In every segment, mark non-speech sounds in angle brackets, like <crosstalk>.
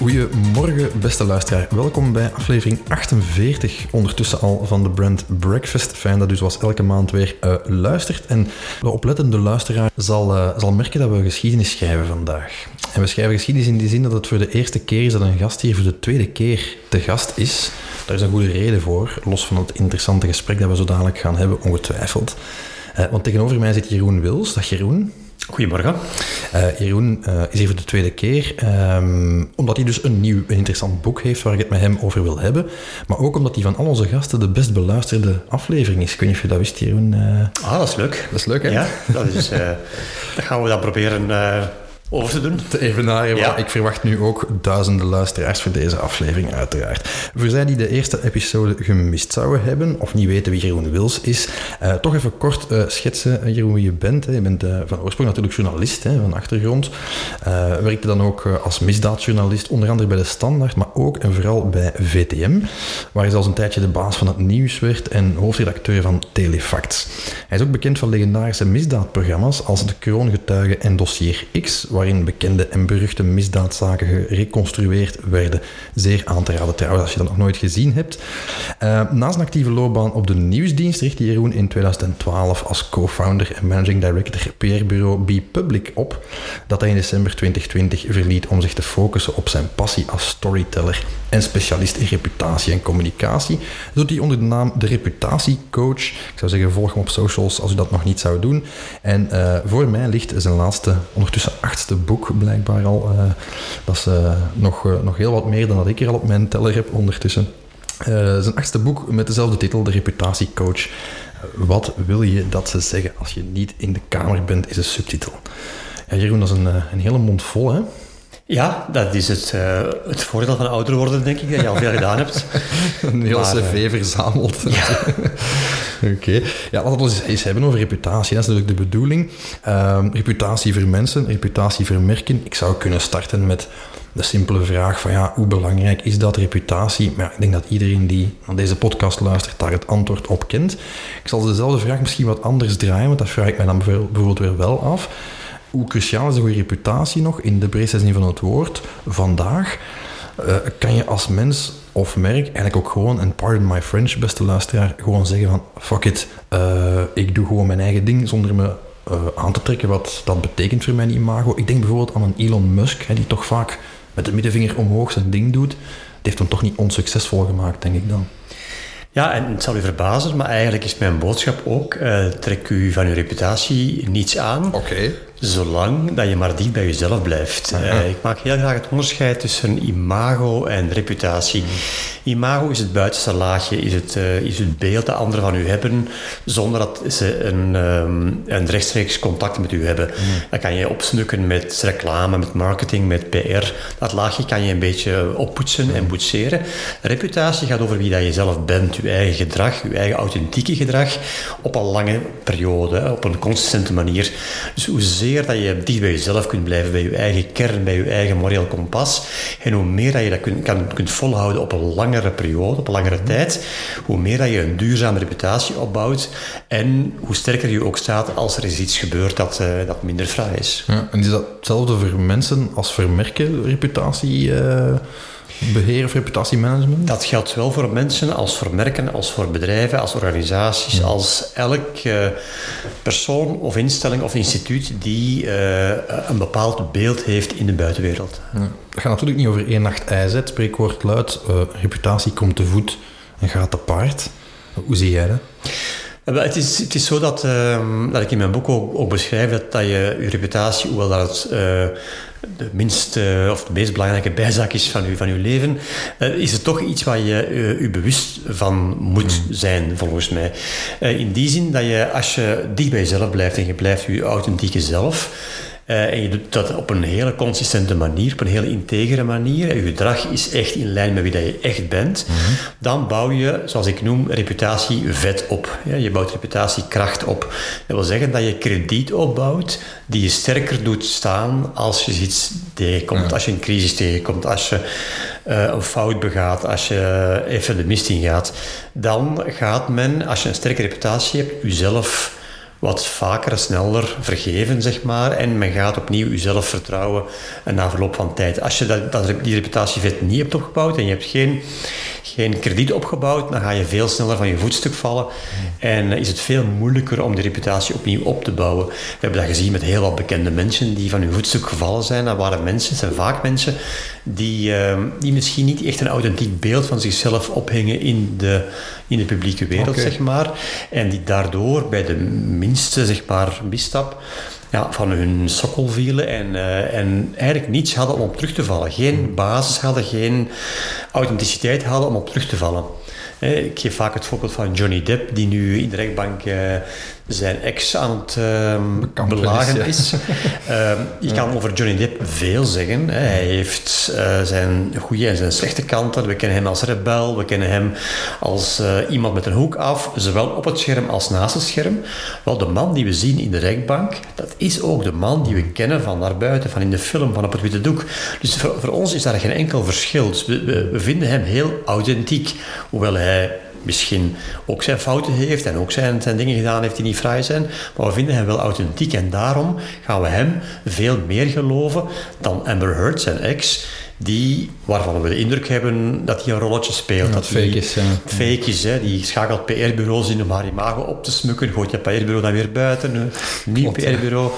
Goedemorgen, beste luisteraar. Welkom bij aflevering 48, ondertussen al van de Brand Breakfast. Fijn dat u zoals elke maand weer uh, luistert. En de oplettende luisteraar zal, uh, zal merken dat we geschiedenis schrijven vandaag. En we schrijven geschiedenis in die zin dat het voor de eerste keer is dat een gast hier voor de tweede keer te gast is. Daar is een goede reden voor, los van het interessante gesprek dat we zo dadelijk gaan hebben, ongetwijfeld. Uh, want tegenover mij zit Jeroen Wils. Dag Jeroen. Goedemorgen. Uh, Jeroen uh, is hier voor de tweede keer, um, omdat hij dus een nieuw, een interessant boek heeft waar ik het met hem over wil hebben. Maar ook omdat hij van al onze gasten de best beluisterde aflevering is. Kun je of je dat wist, Jeroen? Uh... Ah, dat is leuk. Dat is leuk, hè? Ja, dat, is, dat gaan we dan proberen over te doen. Te evenaren. Ja. Ik verwacht nu ook duizenden luisteraars voor deze aflevering, uiteraard. Voor zij die de eerste episode gemist zouden hebben, of niet weten wie Jeroen Wils is, uh, toch even kort uh, schetsen, Jeroen, wie je bent. Hè. Je bent uh, van oorsprong natuurlijk journalist, hè, van achtergrond. werkte dan ook als misdaadjournalist, onder andere bij De Standaard, maar ook en vooral bij VTM, waar hij zelfs een tijdje de baas van het nieuws werd en hoofdredacteur van Telefact. Hij is ook bekend van legendarische misdaadprogramma's als De Kroongetuige en Dossier X, waarin bekende en beruchte misdaadzaken gereconstrueerd werden. Zeer aan te raden trouwens, als je dat nog nooit gezien hebt. Uh, naast een actieve loopbaan op de nieuwsdienst richtte Jeroen in 2012 als co-founder en managing director PR-bureau Be Public op, dat hij in december 2020 verliet om zich te focussen op zijn passie als storyteller en specialist in reputatie en communicatie. doet hij onder de naam de Reputatiecoach. Ik zou zeggen, volg hem op socials als u dat nog niet zou doen. En uh, voor mij ligt zijn laatste, ondertussen achtste boek blijkbaar al. Uh, dat is uh, nog, uh, nog heel wat meer dan dat ik er al op mijn teller heb ondertussen. zijn achtste boek met dezelfde titel, De Reputatiecoach. wat wil je dat ze zeggen als je niet in de kamer bent, is een subtitel. Ja, Jeroen, dat is een, een hele mond vol, hè? Ja, dat is het, uh, het voordeel van ouder worden, denk ik, dat je al veel gedaan hebt. <laughs> Een heel maar, cv verzameld. <laughs> Ja. <laughs> Oké. Okay. Ja, laten we het eens hebben over reputatie. Dat is natuurlijk de bedoeling. Uh, reputatie voor mensen, reputatie voor merken. Ik zou kunnen starten met de simpele vraag van ja, hoe belangrijk is dat reputatie? Maar ja, ik denk dat iedereen die aan deze podcast luistert daar het antwoord op kent. Ik zal dezelfde vraag misschien wat anders draaien, want dat vraag ik mij dan bijvoorbeeld weer wel af hoe cruciaal is een goede reputatie nog in de breedste zin van het woord vandaag? Uh, kan je als mens of merk eigenlijk ook gewoon, en pardon my French, beste luisteraar, gewoon zeggen van fuck it, uh, ik doe gewoon mijn eigen ding zonder me uh, aan te trekken wat dat betekent voor mijn imago. Ik denk bijvoorbeeld aan een Elon Musk, hè, die toch vaak met de middenvinger omhoog zijn ding doet. Het heeft hem toch niet onsuccesvol gemaakt, denk ik dan. Ja, en het zal u verbazen, maar eigenlijk is mijn boodschap ook: uh, trek u van uw reputatie niets aan. Oké. Okay. Zolang dat je maar dicht bij jezelf blijft. Uh, ik maak heel graag het onderscheid tussen imago en reputatie. Imago is het buitenste laagje, is het, uh, is het beeld dat anderen van u hebben, zonder dat ze een, um, een rechtstreeks contact met u hebben. Dat kan je opsnukken met reclame, met marketing, met PR. Dat laagje kan je een beetje oppoetsen en boetseren. Reputatie gaat over wie dat je zelf bent, uw eigen gedrag, uw eigen authentieke gedrag, op een lange periode, op een consistente manier. Dus hoezeer dat je dicht bij jezelf kunt blijven, bij je eigen kern, bij je eigen moreel kompas. En hoe meer dat je dat kunt, kan, kunt volhouden op een langere periode, op een langere mhm. tijd, hoe meer dat je een duurzame reputatie opbouwt en hoe sterker je ook staat als er is iets gebeurt dat, uh, dat minder fraai is. Ja, en is dat hetzelfde voor mensen als voor merken, reputatie? Uh beheer of reputatiemanagement? Dat geldt wel voor mensen als voor merken, als voor bedrijven, als organisaties, als elk uh, persoon of instelling of instituut die uh, een bepaald beeld heeft in de buitenwereld. Ja. Dat gaat natuurlijk niet over één nacht ijs. Het spreekwoord luidt, uh, reputatie komt te voet en gaat te paard. Hoe zie jij dat? Het is, het is zo dat, uh, dat ik in mijn boek ook, ook beschrijf dat, dat je je reputatie, hoewel dat het uh, de minste of de meest belangrijke bijzaak is van, u, van uw leven, uh, is het toch iets waar je uh, u bewust van moet mm. zijn, volgens mij. in die zin dat je, als je dicht bij jezelf blijft en je blijft je authentieke zelf, uh, en je doet dat op een hele consistente manier, op een hele integere manier, en je gedrag is echt in lijn met wie dat je echt bent, mhm. dan bouw je, zoals ik noem, reputatievet op. Ja, je bouwt reputatiekracht op. Dat wil zeggen dat je krediet opbouwt die je sterker doet staan als je iets tegenkomt, als je een crisis tegenkomt, als je uh, een fout begaat, als je even de mist ingaat. Dan gaat men, als je een sterke reputatie hebt, jezelf wat vaker, sneller vergeven, zeg maar. En men gaat opnieuw jezelf vertrouwen na verloop van tijd. Als je dat, dat, die reputatievet niet hebt opgebouwd en je hebt geen, geen krediet opgebouwd, dan ga je veel sneller van je voetstuk vallen. En is het veel moeilijker om die reputatie opnieuw op te bouwen. We hebben dat gezien met heel wat bekende mensen die van hun voetstuk gevallen zijn. Dat waren mensen, het zijn vaak mensen die, ehm, die misschien niet echt een authentiek beeld van zichzelf ophingen in de, in de publieke wereld, zeg maar. En die daardoor bij de minste, zeg maar, misstap ja, van hun sokkel vielen en, uh, en eigenlijk niets hadden om op terug te vallen. Geen basis hadden, geen authenticiteit hadden om op terug te vallen. Eh, ik geef vaak het voorbeeld van Johnny Depp, die nu in de rechtbank uh, zijn ex aan het uh, belagen is. uh, <laughs> je kan over Johnny Depp veel zeggen. Hè. Hij heeft uh, zijn goede en zijn slechte kanten. We kennen hem als rebel, we kennen hem als eh, iemand met een hoek af, zowel op het scherm als naast het scherm. Wel, de man die we zien in de rechtbank, dat is ook de man die we kennen van naar buiten, van in de film, van op het witte doek. Dus voor, voor ons is daar geen enkel verschil. Dus we, we, we vinden hem heel authentiek, hoewel hij misschien ook zijn fouten heeft en ook zijn, zijn dingen gedaan heeft die niet vrij zijn. Maar we vinden hem wel authentiek en daarom gaan we hem veel meer geloven dan Amber Heard, zijn ex, die, waarvan we de indruk hebben dat hij een rolletje speelt. dat fake is. Ja. Fake is, hè. die schakelt PR-bureaus in om haar imago op te smukken, gooit je PR-bureau dan weer buiten, een nieuw PR-bureau.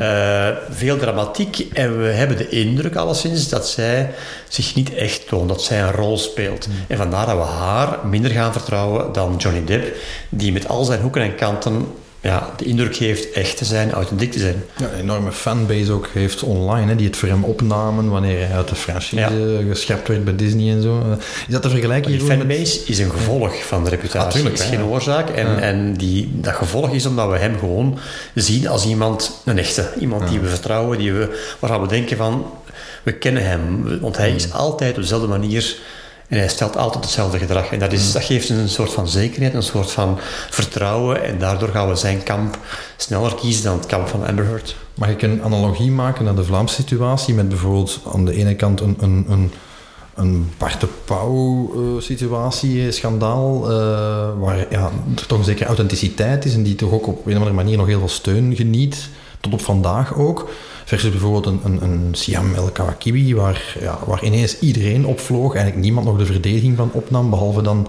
Uh, veel dramatiek en we hebben de indruk alleszins dat zij zich niet echt toont, dat zij een rol speelt. Mm. En vandaar dat we haar minder gaan vertrouwen dan Johnny Depp, die met al zijn hoeken en kanten ja, de indruk geeft echt te zijn, authentiek te zijn. Ja, een enorme fanbase ook heeft online, hè, die het voor hem opnamen wanneer hij uit de franchise ja. geschept werd bij Disney en zo. Is dat te vergelijken? Die fanbase is een gevolg van de reputatie, Het is geen oorzaak. En, en die, dat gevolg is omdat we hem gewoon zien als iemand, een echte, iemand die we vertrouwen, die we, waarvan we denken van, we kennen hem, want hij is altijd op dezelfde manier en hij stelt altijd hetzelfde gedrag. En dat, is, dat geeft een soort van zekerheid, een soort van vertrouwen. En daardoor gaan we zijn kamp sneller kiezen dan het kamp van Amber Heard. Mag ik een analogie maken naar de Vlaamse situatie? Met bijvoorbeeld aan de ene kant een, een, een, een Bart de Pauw-situatie, uh, schandaal, uh, waar ja, er toch een zekere authenticiteit is en die toch ook op een of andere manier nog heel veel steun geniet, tot op vandaag ook. Versus bijvoorbeeld een, een, een Siam El Kawakibi, waar, ja, waar ineens iedereen opvloog, eigenlijk niemand nog de verdediging van opnam, behalve dan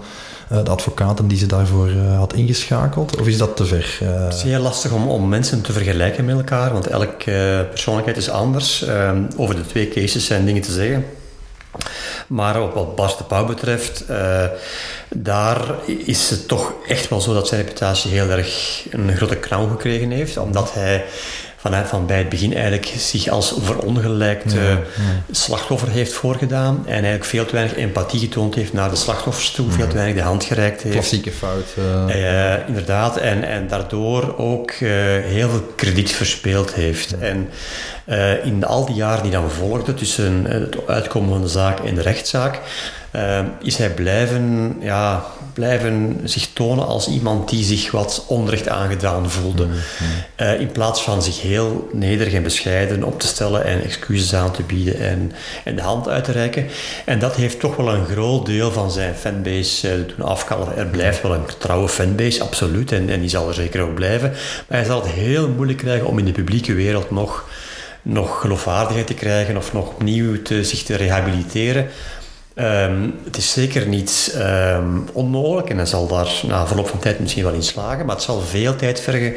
uh, de advocaten die ze daarvoor uh, had ingeschakeld? Of is dat te ver? Uh... Het is heel lastig om, om mensen te vergelijken met elkaar, want elke persoonlijkheid is anders. Ehm, over de twee cases zijn dingen te zeggen. Maar wat Bas de Pauw betreft, daar is het toch echt wel zo dat zijn reputatie heel erg een grote knauw gekregen heeft. Omdat hij vanuit van bij het begin eigenlijk zich als verongelijkt slachtoffer heeft voorgedaan en eigenlijk veel te weinig empathie getoond heeft naar de slachtoffers toe, veel te weinig de hand gereikt heeft. Klassieke fout. Uh. inderdaad, en, en daardoor ook uh, heel veel krediet verspeeld heeft. En uh, in al die jaren die dan volgden tussen het uitkomen van de zaak en de rechtszaak, uh, is hij blijven, ja, blijven zich tonen als iemand die zich wat onrecht aangedaan voelde. Uh, in plaats van zich heel nederig en bescheiden op te stellen en excuses aan te bieden en, en de hand uit te reiken. En dat heeft toch wel een groot deel van zijn fanbase uh, doen afkalven. Er blijft wel een trouwe fanbase, absoluut, en, en die zal er zeker ook blijven. Maar hij zal het heel moeilijk krijgen om in de publieke wereld nog nog geloofwaardigheid te krijgen of nog opnieuw te, zich te rehabiliteren. Um, het is zeker niet um, onmogelijk en hij zal daar na verloop van tijd misschien wel in slagen, maar het zal veel tijd vergen.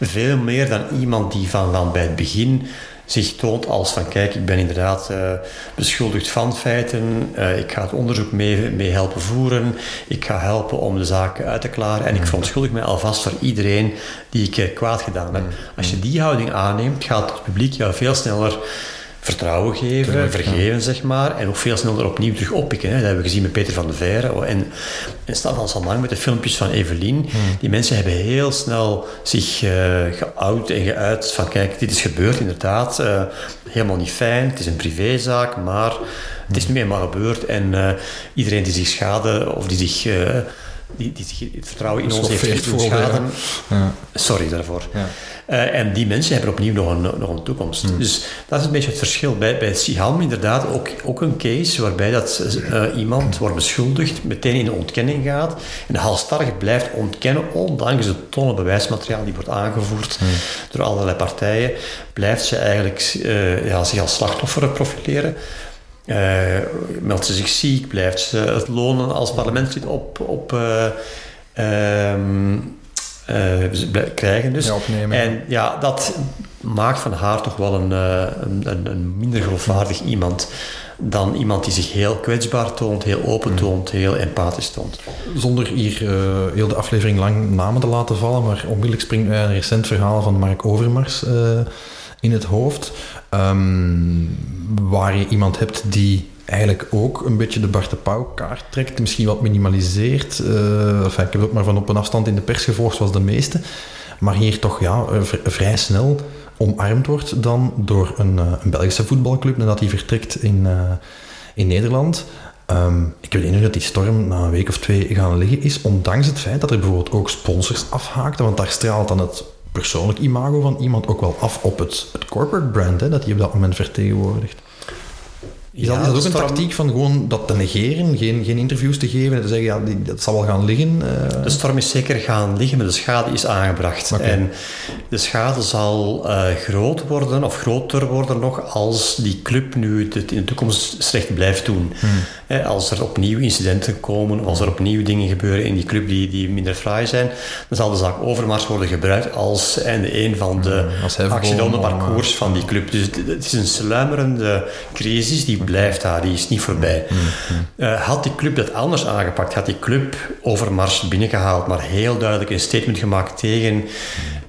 Veel meer dan iemand die van, van bij het begin zich toont als van kijk, ik ben inderdaad uh, beschuldigd van feiten, uh, ik ga het onderzoek mee, mee helpen voeren, ik ga helpen om de zaak uit te klaren en ik mm. verontschuldig mij alvast voor iedereen die ik uh, kwaad gedaan heb. Mm. Als je die houding aanneemt, gaat het publiek jou veel sneller vertrouwen geven, vergeven, zeg maar, en ook veel sneller opnieuw terug oppikken. Hè. Dat hebben we gezien met Peter van de Veire. En, en staat al lang met de filmpjes van Evelien. Hmm. Die mensen hebben heel snel zich uh, geout en geuit van kijk, dit is gebeurd inderdaad. Uh, helemaal niet fijn, het is een privézaak, maar het is nu eenmaal gebeurd. En uh, iedereen die zich schade of die zich die, die het vertrouwen in ons heeft geschaden. Ja. Sorry daarvoor. Ja. Uh, en die mensen hebben opnieuw nog een, nog een toekomst. Hmm. Dus dat is een beetje het verschil. Bij, bij Siham inderdaad ook, ook een case waarbij dat, uh, iemand wordt beschuldigd, meteen in de ontkenning gaat en halstarrig blijft ontkennen, ondanks de tonnen bewijsmateriaal die wordt aangevoerd hmm. door allerlei partijen, blijft ze eigenlijk uh, ja, zich als slachtoffer profileren. Uh, meldt ze zich ziek, blijft ze het lonen als parlementslid op, op uh, krijgen. Dus. opnemen. En ja, dat maakt van haar toch wel een, een, een, minder geloofwaardig iemand dan iemand die zich heel kwetsbaar toont, heel open hmm. toont, heel empathisch toont. Zonder hier heel de aflevering lang namen te laten vallen, maar onmiddellijk springt mij een recent verhaal van Mark Overmars in het hoofd. Ehm, waar je iemand hebt die eigenlijk ook een beetje de Bart de Pauw kaart trekt, misschien wat minimaliseert. Uh, enfin, ik heb het maar van op een afstand in de pers gevolgd, zoals de meeste. Maar hier toch ja, eh, vrij snel omarmd wordt dan door een, eh, een Belgische voetbalclub nadat hij vertrekt in, in Nederland. Um, ik weet niet dat die storm na een week of twee gaan liggen is, ondanks het feit dat er bijvoorbeeld ook sponsors afhaakten, want daar straalt dan het persoonlijk imago van iemand ook wel af op het, het corporate brand hè, dat hij op dat moment vertegenwoordigt. Is, ja, dat, is ook een tactiek van gewoon dat te negeren, geen, geen interviews te geven en te zeggen, ja, dat zal wel gaan liggen? Uh... De storm is zeker gaan liggen, maar de schade is aangebracht. En de schade zal uh, groot worden, of groter worden nog, als die club nu het in de toekomst slecht blijft doen. Hmm. als er opnieuw incidenten komen, of als er opnieuw dingen gebeuren in die club die, die minder fraai zijn, dan zal de zaak Overmars worden gebruikt als en een van de hmm, accidenten van die club. Dus het is een sluimerende crisis die blijft daar, die is niet voorbij. Uh, had die club dat anders aangepakt, had die club Overmars binnengehaald, maar heel duidelijk een statement gemaakt tegen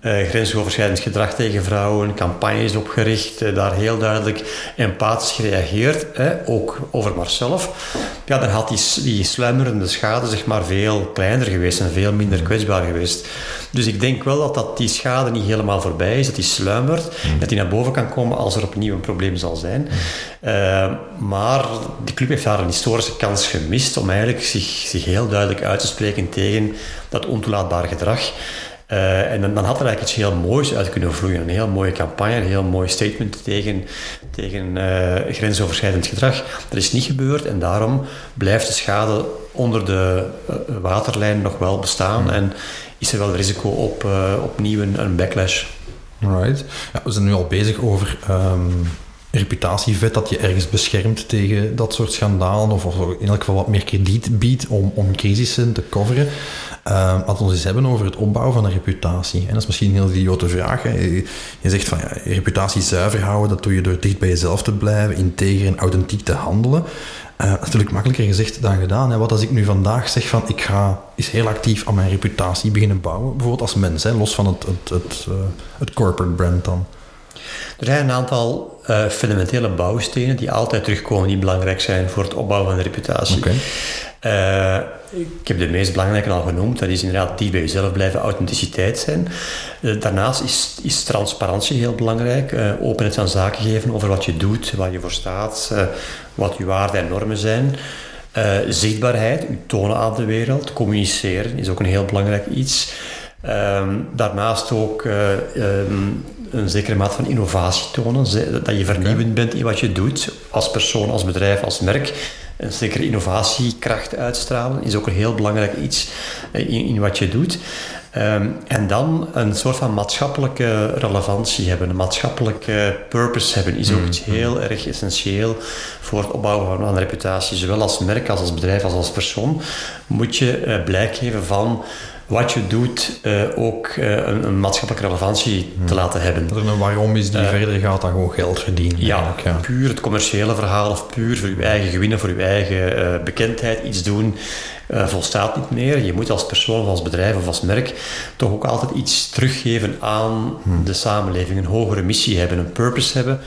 uh, grensoverschrijdend gedrag tegen vrouwen, campagnes opgericht, uh, daar heel duidelijk empathisch gereageerd, hè, ook over zelf. Ja, dan had die, die sluimerende schade zeg maar, veel kleiner geweest en veel minder kwetsbaar geweest. Dus ik denk wel dat, dat die schade niet helemaal voorbij is, dat die sluimert, mm. dat die naar boven kan komen als er opnieuw een probleem zal zijn. Uh, maar de club heeft daar een historische kans gemist om eigenlijk zich, zich heel duidelijk uit te spreken tegen dat ontoelaatbare gedrag. Uh, en dan, dan, had er eigenlijk iets heel moois uit kunnen vloeien. Een heel mooie campagne, een heel mooi statement tegen, tegen uh, grensoverschrijdend gedrag. Dat is niet gebeurd en daarom blijft de schade onder de uh, waterlijn nog wel bestaan. Hmm. En is er wel risico op opnieuw een, een, backlash. Right. Ja, we zijn nu al bezig over um, reputatievet dat je ergens beschermt tegen dat soort schandalen. Of, of in elk geval wat meer krediet biedt om, om crisissen te coveren. Uh, laten we ons eens hebben over het opbouwen van een reputatie. En dat is misschien een heel idiote vraag. Je, zegt van ja, reputatie zuiver houden, dat doe je door dicht bij jezelf te blijven, integer en authentiek te handelen. Uh, natuurlijk makkelijker gezegd dan gedaan. Hè. Wat als ik nu vandaag zeg van ik ga eens heel actief aan mijn reputatie beginnen bouwen, bijvoorbeeld als mens, hè, los van het, het, het, uh, het corporate brand dan. Er zijn een aantal uh, fundamentele bouwstenen die altijd terugkomen, die belangrijk zijn voor het opbouwen van een reputatie. Okay. Uh, ik heb de meest belangrijke al genoemd. Dat is inderdaad die bij jezelf blijven, authenticiteit zijn. Uh, daarnaast is, is transparantie heel belangrijk. Uh, openheid van zaken geven over wat je doet, waar je voor staat, wat je waarden en normen zijn. zichtbaarheid, u tonen aan de wereld. Communiceren is ook een heel belangrijk iets. Ehm, daarnaast ook um, een zekere maat van innovatie tonen. Dat je vernieuwend bent in wat je doet, als persoon, als bedrijf, als merk een zekere innovatiekracht uitstralen is ook een heel belangrijk iets eh, in, in wat je doet. Ehm, en dan een soort van maatschappelijke relevantie hebben, een maatschappelijke purpose hebben, is ook mm, iets mm. heel erg essentieel voor het opbouwen van een reputatie. Zowel als merk, als als bedrijf, als als persoon moet je uh, blijk geven van wat je doet uh, ook uh, een, een, maatschappelijke relevantie te hmm. laten hebben. Dat er een waarom is die uh, verder gaat dan gewoon geld verdienen. Ja, ja, puur het commerciële verhaal of puur voor je eigen gewinnen, voor je eigen bekendheid iets doen, volstaat niet meer. Je moet als persoon of als bedrijf of als merk toch ook altijd iets teruggeven aan hmm. de samenleving, een hogere missie hebben, een purpose hebben.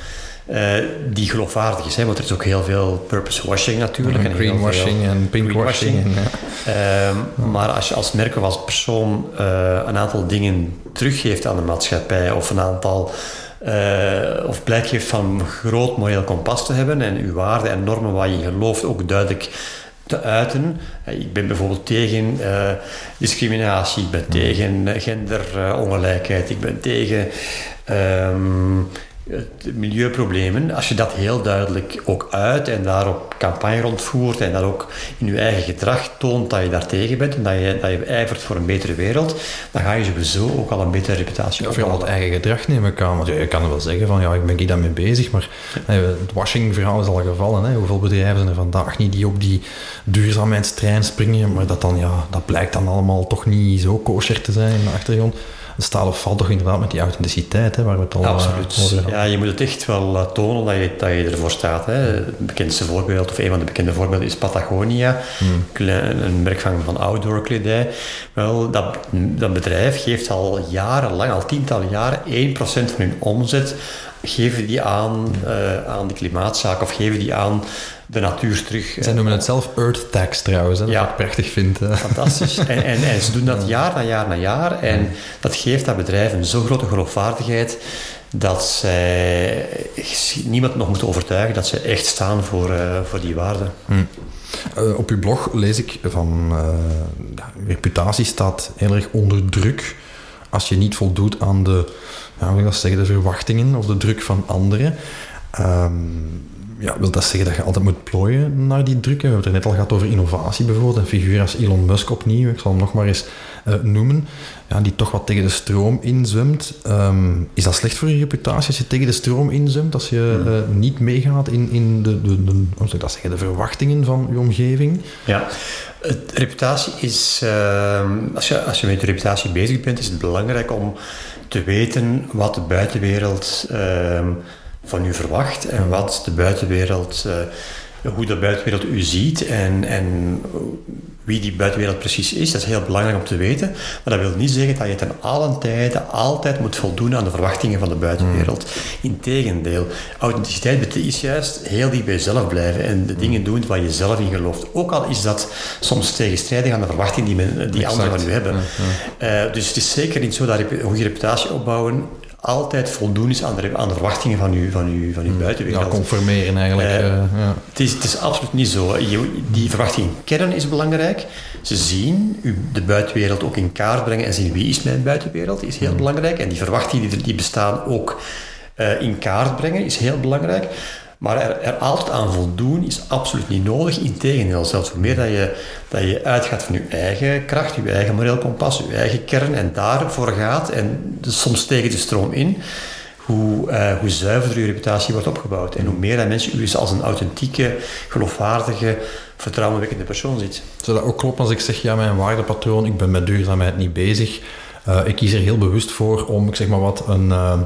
Uh, die geloofwaardig is. Hè? Want er is ook heel veel purpose washing natuurlijk. en greenwashing en pinkwashing. Ja. Um, maar als je als merk of als persoon uh, een aantal dingen teruggeeft aan de maatschappij of een aantal uh, of blijk geeft van groot moreel kompas te hebben en uw waarden en normen waar je in gelooft ook duidelijk te uiten. Ik ben bijvoorbeeld tegen uh, discriminatie, ik ben tegen genderongelijkheid, ik ben tegen um, milieuproblemen, als je dat heel duidelijk ook uit en daarop campagne rondvoert en dat ook in je eigen gedrag toont dat je daartegen bent en dat je, dat je ijvert voor een betere wereld, dan ga je sowieso ook al een betere reputatie Of je al het eigen gedrag nemen kan. Want je kan wel zeggen van ja, ik ben hier daarmee bezig, maar het washing-verhaal is al gevallen. Hè. Hoeveel bedrijven zijn er vandaag niet die op die duurzaamheidstrein springen, maar dat dan ja, dat blijkt dan allemaal toch niet zo kosher te zijn in de achtergrond staat of valt toch inderdaad met die authenticiteit, hè, waar we het al eh, Absoluut. ja, je moet het echt wel uh, tonen dat je, dat je ervoor staat. Hè. Het bekendste voorbeeld, of een van de bekende voorbeelden, is Patagonia, hmm. een merk van, van outdoor kledij. Wel, dat, dat bedrijf geeft al jarenlang, al tientallen jaren, 1% van hun omzet geven die aan, uh, aan de klimaatzaak of geven die aan de natuur terug. Zij noemen het zelf Earth Tax trouwens, hè, ja. ik prachtig vind. Fantastisch. En, en, en, ze doen dat jaar na jaar na jaar en dat geeft dat bedrijf een zo grote geloofwaardigheid dat zij niemand nog moet overtuigen dat ze echt staan voor, uh, voor die waarden. Hm. Uh, op uw blog lees ik van uh, reputatie staat heel erg onder druk als je niet voldoet aan de, ja, hoe zeggen, de verwachtingen of de druk van anderen. Um, ja, wil dat zeggen dat je altijd moet plooien naar die druk? We hebben het er net al gehad over innovatie bijvoorbeeld. Een figuur als Elon Musk opnieuw, ik zal hem nog maar eens uh, noemen, ja, die toch wat tegen de stroom inzwemt. Um, is dat slecht voor je reputatie als je tegen de stroom inzwemt? Als je uh, niet meegaat in, in de, de, de, hoe ik dat zeggen, de verwachtingen van je omgeving? Ja, het, reputatie is... Uh, als, je, als je met je reputatie bezig bent, is het belangrijk om te weten wat de buitenwereld ehm, van u verwacht en wat de buitenwereld, uh, hoe de buitenwereld u ziet en, en wie die buitenwereld precies is. Dat is heel belangrijk om te weten. Maar dat wil niet zeggen dat je ten allen tijde altijd moet voldoen aan de verwachtingen van de buitenwereld. Mm. Integendeel, authenticiteit is juist heel dicht bij jezelf blijven en de dingen doen waar je zelf in gelooft. Ook al is dat soms tegenstrijdig aan de verwachtingen die, men, die anderen van u hebben. Uh, dus het is zeker niet zo dat een goede reputatie opbouwen altijd voldoen is aan de, aan de verwachtingen van uw, van uw, van uw hmm. buitenwereld. Ja, conformeren eigenlijk. Uh, ja. het, is, het is absoluut niet zo. die verwachting kern is belangrijk. Ze zien de buitenwereld ook in kaart brengen en zien wie is mijn buitenwereld, is heel hmm. belangrijk. En die verwachtingen die, die bestaan ook uh, in kaart brengen, is heel belangrijk. Maar er, er, altijd aan voldoen is absoluut niet nodig. Integendeel, zelfs hoe meer dat je, dat je uitgaat van je eigen kracht, je eigen moreel kompas, je eigen kern en daarvoor gaat en dus soms tegen de stroom in, hoe, uh, hoe zuiverder je reputatie wordt opgebouwd. En hoe meer dat mensen u als een authentieke, geloofwaardige, vertrouwenwekkende persoon ziet. Zou dat ook kloppen als ik zeg, ja, mijn waardepatroon, ik ben met duurzaamheid niet bezig. Uh, ik kies er heel bewust voor om, zeg maar wat, een... Uh,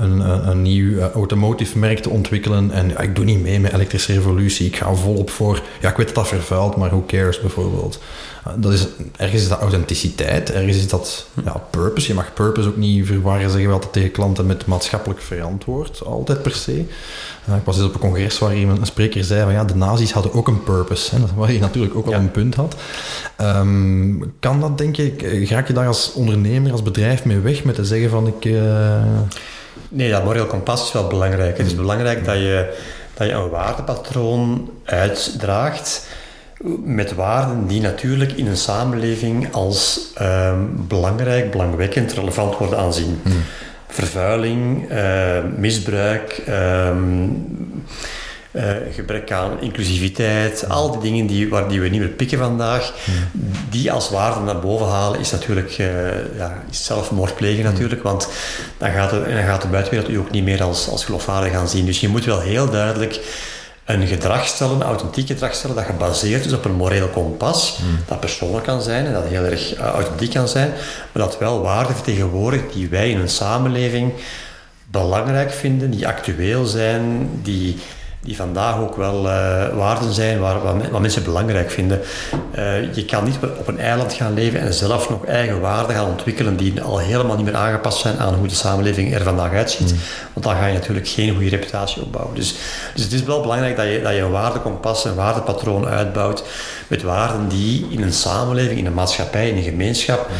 een, een, nieuw automotive merk te ontwikkelen. En ik doe niet mee met elektrische revolutie. Ik ga volop voor, ja, ik weet dat dat vervuilt, maar who cares bijvoorbeeld. Dat is, ergens is dat authenticiteit, ergens is dat ja, purpose. Je mag purpose ook niet verwarren, zeggen we altijd tegen klanten, met maatschappelijk verantwoord, altijd per se. Uh, ik was dus op een congres waar iemand, een spreker zei van ja, de nazi's hadden ook een purpose. Hè, <laughs> waar je natuurlijk ook wel een punt had. Um, kan dat, denk je, raak je daar als ondernemer, als bedrijf mee weg met te zeggen van ik... Nee, dat moreel kompas is wel belangrijk. Het is belangrijk dat je, dat je een waardepatroon uitdraagt met waarden die natuurlijk in een samenleving als um, belangrijk, belangwekkend, relevant worden aanzien. Hmm. Vervuiling, uh, misbruik, um, uh, gebrek aan inclusiviteit, al die dingen die, waar, die we niet meer pikken vandaag, die als waarde naar boven halen, is natuurlijk uh, ja, is zelfmoord plegen natuurlijk, want dan gaat, de, dan gaat de buitenwereld u ook niet meer als, als geloofwaardig gaan zien. Dus je moet wel heel duidelijk een gedrag stellen, een authentiek gedrag stellen, dat gebaseerd is op een moreel kompas, dat persoonlijk kan zijn en dat heel erg uh, authentiek kan zijn, maar dat wel waarden vertegenwoordigt die wij in een samenleving belangrijk vinden, die actueel zijn, die die vandaag ook wel waarden zijn waar, wat, mensen belangrijk vinden. je kan niet op een eiland gaan leven en zelf nog eigen waarden gaan ontwikkelen die al helemaal niet meer aangepast zijn aan hoe de samenleving er vandaag uitziet. Mm. Want dan ga je natuurlijk geen goede reputatie opbouwen. Dus, dus het is wel belangrijk dat je, dat je een waardekompas, een waardepatroon uitbouwt met waarden die in een samenleving, in een maatschappij, in een gemeenschap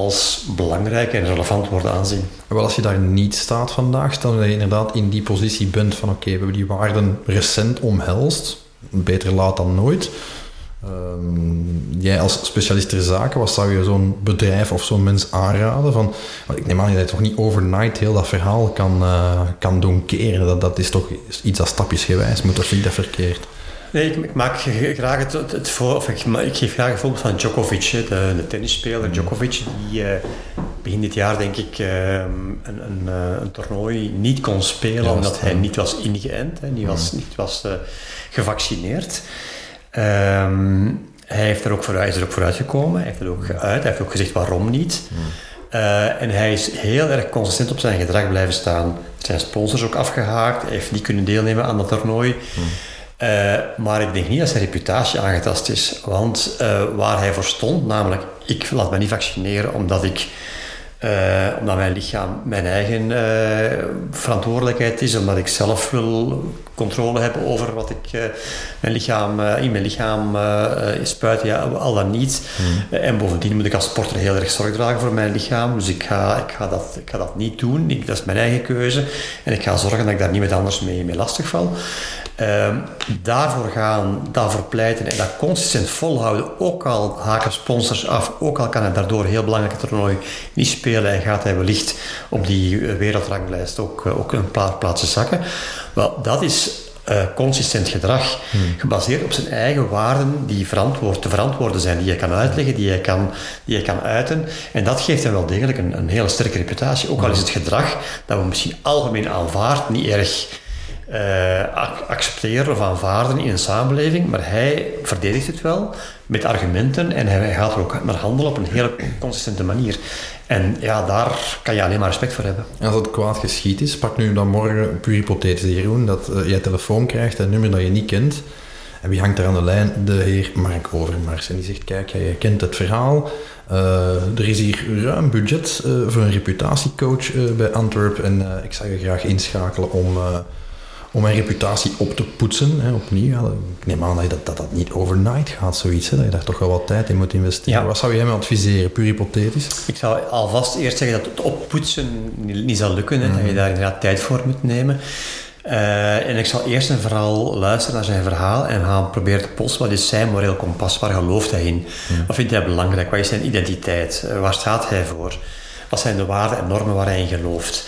als belangrijk en relevant worden aanzien. Wel, als je daar niet staat vandaag, stel dat je inderdaad in die positie bent van oké, we hebben die waarden recent omhelst, beter laat dan nooit. Ehm, jij als specialist ter zaken, wat zou je zo'n bedrijf of zo'n mens aanraden? Van, ik neem aan dat je toch niet overnight heel dat verhaal kan, uh, kan doen keren. Dat, dat is toch iets dat stapjesgewijs moet, of niet dat verkeerd? Nee, ik, maak graag het, het, voor, of ik, ik, geef graag een voorbeeld van Djokovic, de, de tennisspeler mm. Djokovic, die uh, begin dit jaar denk ik uh, een, een, uh, een, toernooi niet kon spelen omdat hij niet was ingeënt, hè, niet was, mm. niet was uh, gevaccineerd. Um, hij heeft er ook vooruit, is er ook vooruit gekomen, hij heeft er ook uit, hij heeft ook gezegd waarom niet. Mm. Uh, en hij is heel erg consistent op zijn gedrag blijven staan. Zijn sponsors ook afgehaakt, hij heeft niet kunnen deelnemen aan dat toernooi. Mm. Uh, maar ik denk niet dat zijn reputatie aangetast is. Want uh, waar hij voor stond, namelijk ik laat me niet vaccineren omdat ik uh, omdat mijn lichaam mijn eigen verantwoordelijkheid is, omdat ik zelf wil controle hebben over wat ik mijn lichaam, in mijn lichaam spuit, ja, al dan niet. Hmm. en bovendien moet ik als sporter heel erg zorg dragen voor mijn lichaam, dus ik ga, ik ga, dat, ik ga dat niet doen. Ik, dat is mijn eigen keuze en ik ga zorgen dat ik daar niet met anders mee, mee lastig val. Ehm, daarvoor gaan, daarvoor pleiten en dat consistent volhouden, ook al haken sponsors af, ook al kan hij daardoor heel belangrijk toernooi niet spelen en gaat hij wellicht op die eh, wereldranglijst ook, eh, ook een paar plaatsen zakken. Wel, dat is uh, consistent gedrag, hmm. gebaseerd op zijn eigen waarden die verantwoord, te verantwoorden zijn, die je kan uitleggen, die je kan, die je kan uiten. En dat geeft hem wel degelijk een, een hele sterke reputatie. Ook al is het gedrag dat we misschien algemeen aanvaard niet erg uh, accepteren of aanvaarden in een samenleving, maar hij verdedigt het wel met argumenten en hij gaat er ook naar handelen op een hele consistente manier. En ja, daar kan je alleen maar respect voor hebben. als het kwaad geschiet is, pak nu dan morgen, puur hypothetisch Jeroen, dat uh, jij telefoon krijgt, een nummer dat je niet kent, en wie hangt er aan de lijn? De heer Mark Overmars. En die zegt, kijk, jij kent het verhaal. Uh, er is hier ruim budget voor een reputatiecoach bij Antwerp. En ik zou je graag inschakelen om om mijn reputatie op te poetsen. Hè, opnieuw, ik neem aan dat, dat, dat dat niet overnight gaat, zoiets. Hè, dat je daar toch wel wat tijd in moet investeren. Wat zou jij me adviseren, puur hypothetisch? Ik zou alvast eerst zeggen dat het oppoetsen niet, zal lukken. Hè, Dat je mhm. daar inderdaad tijd voor moet nemen. Uh, en ik zal eerst en vooral luisteren naar zijn verhaal en gaan proberen te polsen. Wat is zijn moreel kompas? Waar gelooft hij in? Mhm. Wat vindt hij belangrijk? Wat is zijn identiteit? Uh, waar staat hij voor? Wat zijn de waarden en normen waar hij in gelooft?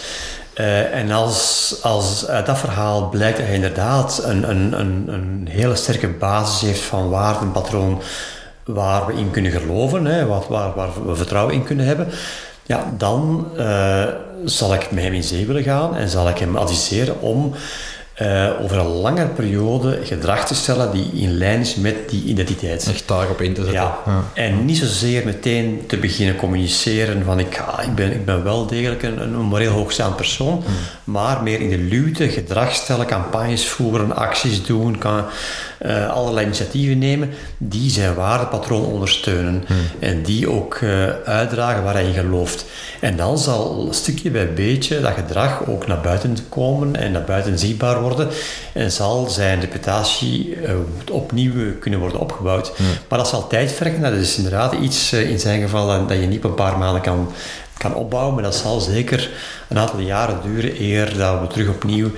Uh, en als, als uit dat verhaal blijkt dat hij inderdaad een, een, een, een hele sterke basis heeft van waardenpatroon waar we in kunnen geloven, hè, waar, waar, waar we vertrouwen in kunnen hebben, ja, dan uh, zal ik met hem in zee willen gaan en zal ik hem adviseren om uh, over een langere periode gedrag te stellen die in lijn is met die identiteit. Echt daarop in te zetten. Ja. En niet zozeer meteen te beginnen communiceren van ik, ah, ik, ben, ik ben wel degelijk een, een moreel hoogstaand persoon, hmm. maar meer in de luwte gedrag stellen, campagnes voeren, acties doen, kan, uh, allerlei initiatieven nemen die zijn waardepatroon ondersteunen hmm. en die ook uh, uitdragen waar hij in gelooft. En dan zal stukje bij beetje dat gedrag ook naar buiten komen en naar buiten zichtbaar worden en zal zijn reputatie uh, opnieuw kunnen worden opgebouwd. Maar dat zal tijd vergen, dat is inderdaad iets in zijn geval dat je niet op een paar maanden kan kan opbouwen, maar dat zal zeker een aantal jaren duren eer dat we terug opnieuw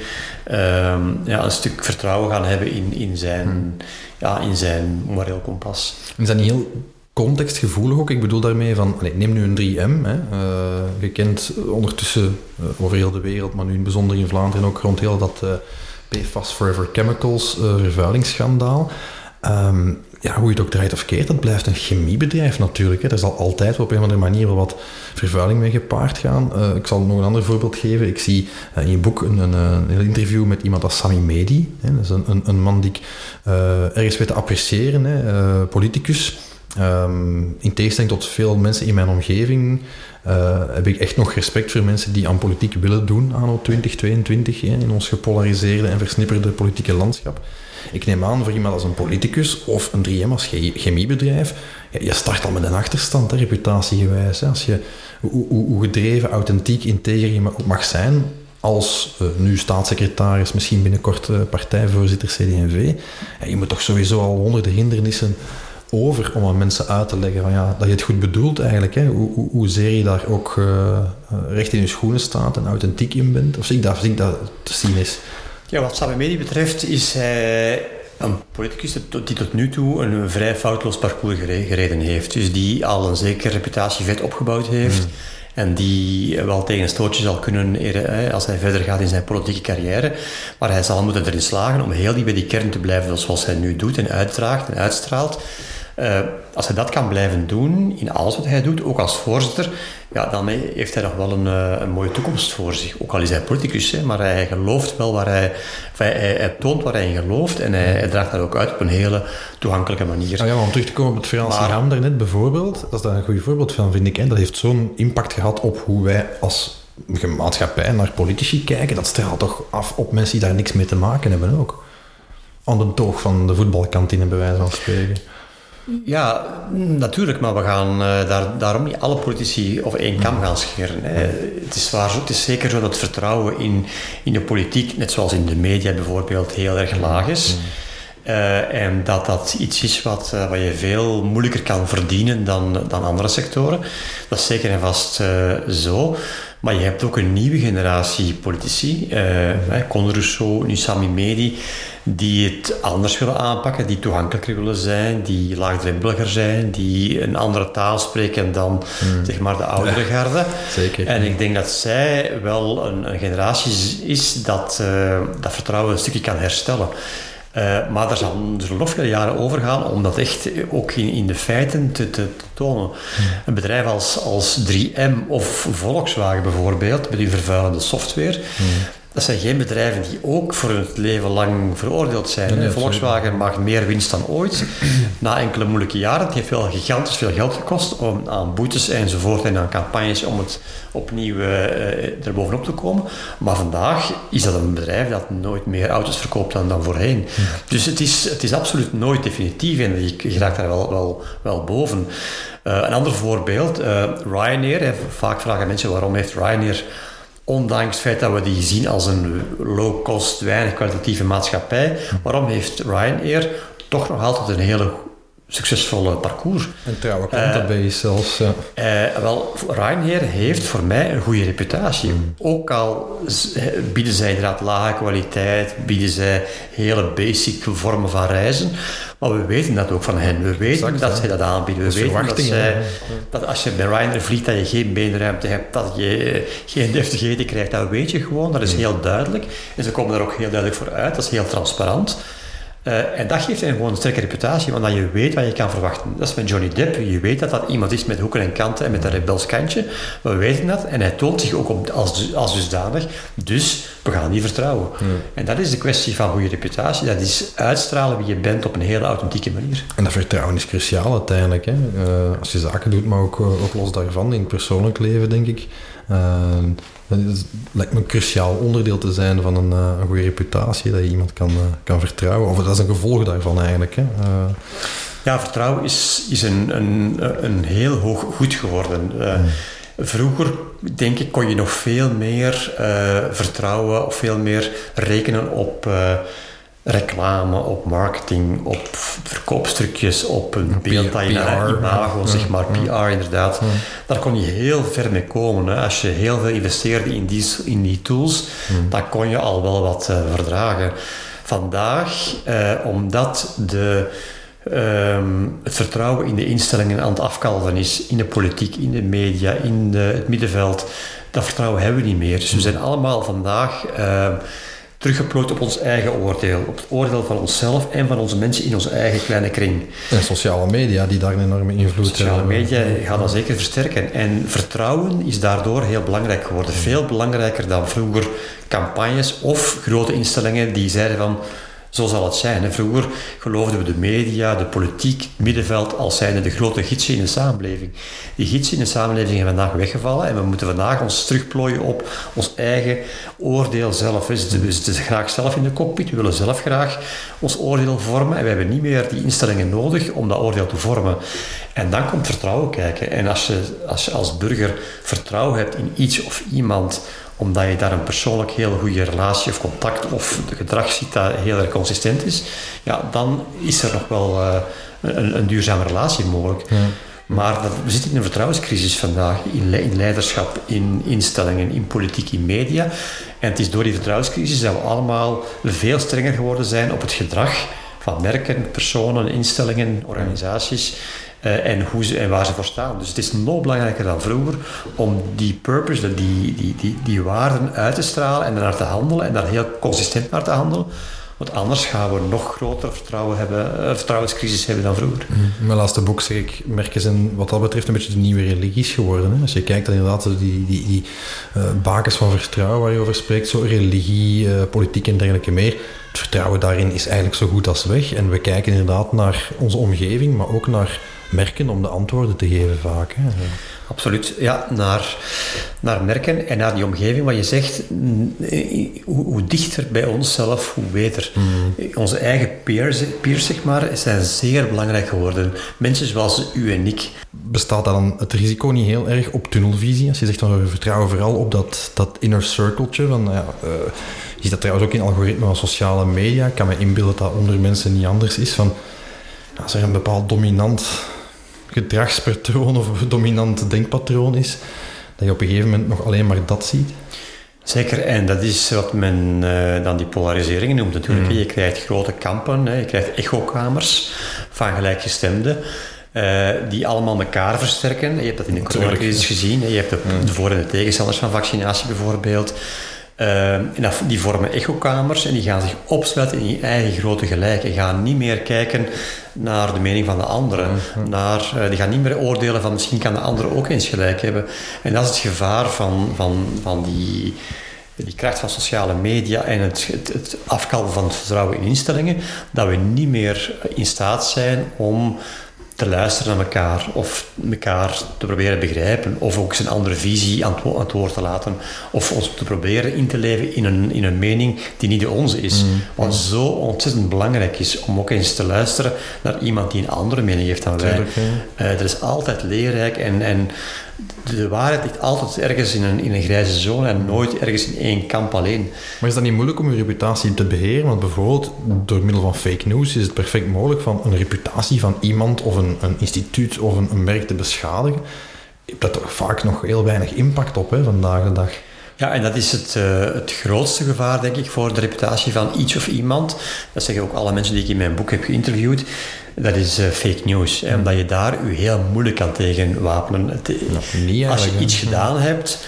Ehm, ja, een stuk vertrouwen gaan hebben in, in, zijn, hmm. ja, in zijn moreel kompas. Is dat niet heel contextgevoelig ook? Ik bedoel daarmee van, allez, neem nu een 3M. Hè. Uh, ondertussen uh, over heel de wereld, maar nu in bijzonder in Vlaanderen ook rond heel dat uh, PFAS Forever Chemicals vervuilingsschandaal. Um, ja, hoe je het ook draait of keert, dat blijft een chemiebedrijf natuurlijk. Hè. Er zal altijd op een of andere manier wel wat vervuiling mee gepaard gaan. Ik zal nog een ander voorbeeld geven. Ik zie in je boek een, een, een, interview met iemand als Sami Medi. Hè. Dat is een, een, man die ik ergens weet te appreciëren, hè. politicus. Ehm, in tegenstelling tot veel mensen in mijn omgeving uh, heb ik echt nog respect voor mensen die aan politiek willen doen anno 2022 hè, in ons gepolariseerde en versnipperde politieke landschap. Ik neem aan voor iemand als een politicus of een 3M als chemiebedrijf, je start al met een achterstand, hè, reputatiegewijs. Hè. Als je, hoe, gedreven, authentiek, integer je mag zijn, als uh, nu staatssecretaris, misschien binnenkort uh, partijvoorzitter CD&V, ja, je moet toch sowieso al honderden hindernissen over om aan mensen uit te leggen van, ja, dat je het goed bedoelt eigenlijk. Hè? Hoe, hoe, hoezeer je daar ook uh, recht in je schoenen staat en authentiek in bent. Of zie ik dat, zie ik dat te zien is. Ja, wat Samemedi betreft is hij een politicus die tot nu toe een vrij foutloos parcours gereden heeft. Dus die al een zekere reputatie vet opgebouwd heeft. Hmm. En die wel tegen een stootje zal kunnen als hij verder gaat in zijn politieke carrière. Maar hij zal moeten erin slagen om heel diep bij die kern te blijven zoals hij nu doet en uitdraagt en uitstraalt. Uh, als hij dat kan blijven doen in alles wat hij doet, ook als voorzitter, ja, dan heeft hij nog wel een, uh, een mooie toekomst voor zich. Ook al is hij politicus, hè, maar hij gelooft wel waar hij, hij, hij, toont waar hij in gelooft en hij, hij, draagt dat ook uit op een hele toegankelijke manier. Ah ja, om terug te komen op het verhaal Siram daarnet bijvoorbeeld, dat is daar een goed voorbeeld van, vind ik. Hè. Dat heeft zo'n impact gehad op hoe wij als maatschappij naar politici kijken. Dat straalt toch af op mensen die daar niks mee te maken hebben ook. Aan de toog van de voetbalkantine, bij wijze van spreken. Ja, natuurlijk, maar we gaan uh, daar, daarom niet alle politici over één kam gaan scheren. Hè. Het, is waar, het is zeker zo dat vertrouwen in, in de politiek, net zoals in de media bijvoorbeeld, heel erg laag is. Uh, en dat dat iets is wat, uh, wat je veel moeilijker kan verdienen dan, dan andere sectoren. Dat is zeker en vast zo. Maar je hebt ook een nieuwe generatie politici, uh, Conor Rousseau, nu Sami Medi, die het anders willen aanpakken, die toegankelijker willen zijn, die laagdrempeliger zijn, die een andere taal spreken dan hmm. zeg maar de oudere garde. Zeker. En ik denk dat zij wel een, een generatie is dat dat vertrouwen een stukje kan herstellen. Uh, maar er zullen, er nog veel jaren over gaan om dat echt ook in, in de feiten te, te, te tonen. Hmm. Een bedrijf als, als 3M of Volkswagen bijvoorbeeld, met die vervuilende software, hmm dat zijn geen bedrijven die ook voor het leven lang veroordeeld zijn. Volkswagen maakt meer winst dan ooit. Na enkele moeilijke jaren. Het heeft wel gigantisch veel geld gekost om, aan boetes enzovoort en aan campagnes om het opnieuw uh, er bovenop te komen. Maar vandaag is dat een bedrijf dat nooit meer auto's verkoopt dan, dan voorheen. Dus het is, het is absoluut nooit definitief en je raakt daar wel, wel, wel boven. Uh, een ander voorbeeld, Ryanair. vaak vragen mensen waarom heeft Ryanair Ondanks het feit dat we die zien als een low-cost, weinig kwalitatieve maatschappij, waarom heeft Ryanair toch nog altijd een hele succesvolle parcours. Een trouwe klantenbase uh, zelfs. Uh, wel, Ryanair heeft voor mij een goede reputatie. Ook al bieden zij inderdaad lage kwaliteit, bieden zij hele basic vormen van reizen. Maar we weten dat ook van hen. We weten dat zij dat aanbieden. We weten dat, zij, dat als je bij Ryanair vliegt, dat je geen beenruimte hebt, dat je geen deftig eten krijgt. Dat weet je gewoon. Dat is heel duidelijk. En ze komen daar ook heel duidelijk voor uit. Dat is heel transparant. Uh, en dat geeft hem gewoon een sterke reputatie, want dan je weet wat je kan verwachten. Dat is met Johnny Depp. Je weet dat dat iemand is met hoeken en kanten en met een rebels kantje. We weten dat en hij toont zich ook op, als, als dusdanig. Dus we gaan die vertrouwen. En dat is de kwestie van goede reputatie. Dat is uitstralen wie je bent op een hele authentieke manier. En dat vertrouwen is cruciaal uiteindelijk. Hè? Uh, als je zaken doet, maar ook, ook los daarvan, in het persoonlijk leven, denk ik. Uh, dat lijkt me een cruciaal onderdeel te zijn van een, uh, een goede reputatie, dat je iemand kan, uh, kan vertrouwen. Of dat is een gevolg daarvan eigenlijk. Hè. Uh, ja, vertrouwen is, is een, een, een heel hoog goed geworden. Hmm. Vroeger, denk ik, kon je nog veel meer vertrouwen of veel meer rekenen op reclame, op marketing, op verkoopstukjes, op een beeld dat je naar imago, zeg maar, PR inderdaad. Daar kon je heel ver mee komen. Hè. Als je heel veel investeerde in die, in die tools, dan kon je al wel wat uh, verdragen. Vandaag, eh, omdat de, ehm, het vertrouwen in de instellingen aan het afkalven is, in de politiek, in de media, in de, het middenveld, dat vertrouwen hebben we niet meer. Dus we zijn allemaal vandaag... Uh, teruggeplooid op ons eigen oordeel. Op het oordeel van onszelf en van onze mensen in onze eigen kleine kring. En sociale media die daar een enorme invloed hebben. Sociale media gaan dat zeker versterken. En vertrouwen is daardoor heel belangrijk geworden. Veel belangrijker dan vroeger campagnes of grote instellingen die zeiden van Zo zal het zijn. Vroeger geloofden we de media, de politiek, middenveld als zijnde de grote gidsen in de samenleving. Die gidsen in de samenleving zijn vandaag weggevallen en we moeten vandaag ons terugplooien op ons eigen oordeel zelf. We zitten graag zelf in de cockpit, we willen zelf graag ons oordeel vormen en we hebben niet meer die instellingen nodig om dat oordeel te vormen. En dan komt vertrouwen kijken. En als je als, je als burger vertrouwen hebt in iets of iemand omdat je daar een persoonlijk heel goede relatie of contact of gedrag ziet dat heel erg consistent is, ja, dan is er nog wel uh, een, een, duurzame relatie mogelijk. Ja. Maar we zitten in een vertrouwenscrisis vandaag in, in, leiderschap, in instellingen, in politiek, in media. En het is door die vertrouwenscrisis dat we allemaal veel strenger geworden zijn op het gedrag van merken, personen, instellingen, organisaties. Uh, en, hoe ze, en waar ze voor staan. Dus het is nog belangrijker dan vroeger om die purpose, die, die, die, die waarden uit te stralen en naar te handelen en daar heel consistent naar te handelen. Want anders gaan we nog groter vertrouwen hebben, uh, vertrouwenscrisis hebben dan vroeger. Mm. Mijn laatste boek zeg ik, merken zijn wat dat betreft een beetje de nieuwe religies geworden. Hè? Als je kijkt dan inderdaad die, die, die uh, bakens van vertrouwen waar je over spreekt, zo religie, politiek en dergelijke meer. Het vertrouwen daarin is eigenlijk zo goed als weg. En we kijken inderdaad naar onze omgeving, maar ook naar merken om de antwoorden te geven vaak. Hè. Absoluut, ja, naar, naar merken en naar die omgeving. Wat je zegt, hoe, hoe dichter bij onszelf, hoe beter. Mm. Onze eigen peers, peers, zeg maar, zijn zeer belangrijk geworden. Mensen zoals u en ik. Bestaat dan het risico niet heel erg op tunnelvisie? Als je zegt, van, we vertrouwen vooral op dat, dat inner circle. Van, ja, uh, je ziet dat trouwens ook in algoritmen van sociale media. Ik kan me inbeelden dat dat onder mensen niet anders is. Van, als er een bepaald dominant gedragspatroon of dominant denkpatroon is, dat je op een gegeven moment nog alleen maar dat ziet? Zeker, en dat is wat men uh, dan die polarisering noemt natuurlijk. Mm. Je krijgt grote kampen, hè, je krijgt echokamers van gelijkgestemden. Uh, die allemaal elkaar versterken. Je hebt dat in de coronacrisis gezien. Hè. Je hebt de, mm. de voor- en de tegenstanders van vaccinatie bijvoorbeeld. Uh, die vormen echokamers en die gaan zich opsluiten in je eigen grote gelijk. En gaan niet meer kijken naar de mening van de anderen. Mhm. Naar, uh, die gaan niet meer oordelen van misschien kan de andere ook eens gelijk hebben. En dat is het gevaar van, van, van die, die kracht van sociale media en het, het, het afkalven van het vertrouwen in instellingen. Dat we niet meer in staat zijn om te luisteren naar elkaar of elkaar te proberen begrijpen of ook zijn andere visie aan het, woord te laten of ons te proberen in te leven in een, in een mening die niet de onze is. Mm. Wat zo ontzettend belangrijk is om ook eens te luisteren naar iemand die een andere mening heeft dan wij. Uh, dat is altijd leerrijk en, en de waarheid ligt altijd ergens in een, in een grijze zone en nooit ergens in één kamp alleen. Maar is dat niet moeilijk om je reputatie te beheren? Want bijvoorbeeld door middel van fake news is het perfect mogelijk van een reputatie van iemand of een, een instituut of een, een merk te beschadigen. Je hebt daar toch vaak nog heel weinig impact op hè, vandaag de dag. Ja, en dat is het, uh, het grootste gevaar, denk ik, voor de reputatie van iets of iemand. Dat zeggen ook alle mensen die ik in mijn boek heb geïnterviewd dat is uh, fake news. Hè, omdat je daar je heel moeilijk kan tegen wapenen. Het, als je iets gedaan hebt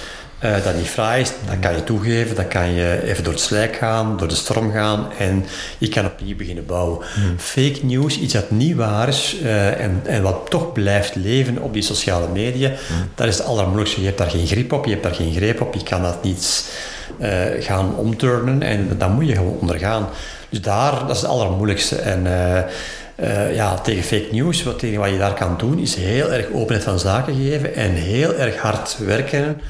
uh, dat niet fraai is, dan kan je toegeven, dan kan je even door het slijk gaan, door de storm gaan en je kan opnieuw beginnen bouwen. Hmm. Fake news, iets dat niet waar is uh, en, en wat toch blijft leven op die sociale media, hmm. dat is het allermoeilijkste. Je hebt daar geen grip op, je hebt daar geen greep op, je kan dat niet gaan omturnen en dat moet je gewoon ondergaan. Dus daar, dat is het allermoeilijkste. En uh, ja, tegen fake news, wat, tegen wat je daar kan doen, is heel erg openheid van zaken geven en heel erg hard werken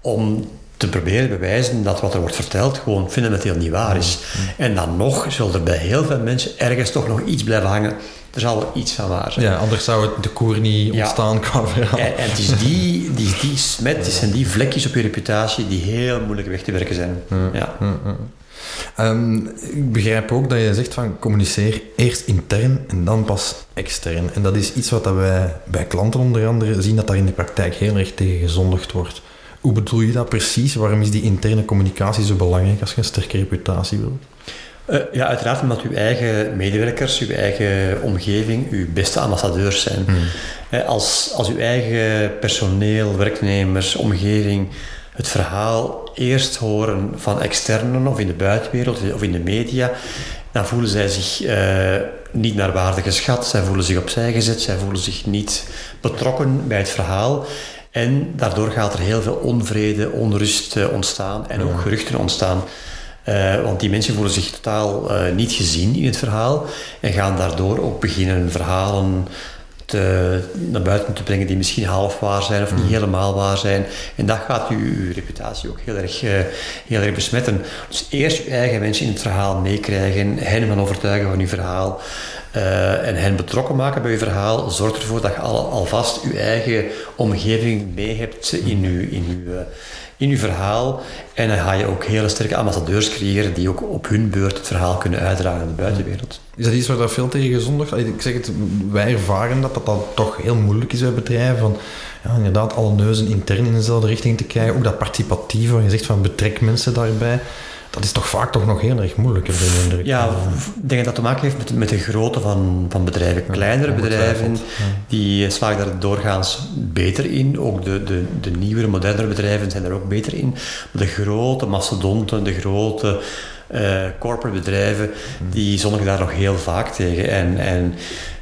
om te proberen bewijzen dat wat er wordt verteld gewoon fundamenteel niet waar is. Mm. En dan nog zullen er bij heel veel mensen ergens toch nog iets blijven hangen. Er zal er iets van waar zijn. Ja, anders zou het de koer niet ontstaan ja. qua verhaal. En, en, het is die, die, die smet, en die vlekjes op je reputatie die heel moeilijk weg te werken zijn. Ja. Um, ik begrijp ook dat je zegt van communiceer eerst intern en dan pas extern. En dat is iets wat wij bij klanten onder andere zien dat daar in de praktijk heel erg tegen gezondigd wordt. Hoe bedoel je dat precies? Waarom is die interne communicatie zo belangrijk als je een sterke reputatie wilt? Uh, ja, uiteraard omdat uw eigen medewerkers, uw eigen omgeving, uw beste ambassadeurs zijn. Hmm. Uh, als, als uw eigen personeel, werknemers, omgeving het verhaal eerst horen van externen of in de buitenwereld of in de media, dan voelen zij zich uh, niet naar waarde geschat, zij voelen zich opzij gezet, zij voelen zich niet betrokken bij het verhaal. En daardoor gaat er heel veel onvrede, onrust uh, ontstaan en ook geruchten ontstaan. want die mensen voelen zich totaal niet gezien in het verhaal en gaan daardoor ook beginnen verhalen te, naar buiten te brengen die misschien half waar zijn of niet mm. helemaal waar zijn. En dat gaat uw, uw reputatie ook heel erg, uh, heel erg besmetten. Dus eerst je eigen mensen in het verhaal meekrijgen, hen van overtuigen van uw verhaal. Uh, en hen betrokken maken bij je verhaal, zorgt ervoor dat je al, alvast je eigen omgeving mee hebt in je, in uw, uh, in uw verhaal. En dan ga je ook hele sterke ambassadeurs creëren die ook op hun beurt het verhaal kunnen uitdragen aan de buitenwereld. Is dat iets waar dat veel tegen gezondigd Ik zeg het, wij ervaren dat, dat dat toch heel moeilijk is bij bedrijven. Van, ja, inderdaad, alle neuzen intern in dezelfde richting te krijgen. Ook dat participatieve, waar je zegt van betrek mensen daarbij dat is toch vaak toch nog heel erg moeilijk, heb ik indruk. Ja, ik denk dat dat te maken heeft met, met de grootte van, van bedrijven. Kleinere bedrijven, die slagen daar doorgaans beter in. Ook de, de, de nieuwere, modernere bedrijven zijn er ook beter in. Maar de grote mastodonten, de grote uh, corporate bedrijven, die zondigen daar nog heel vaak tegen. En, en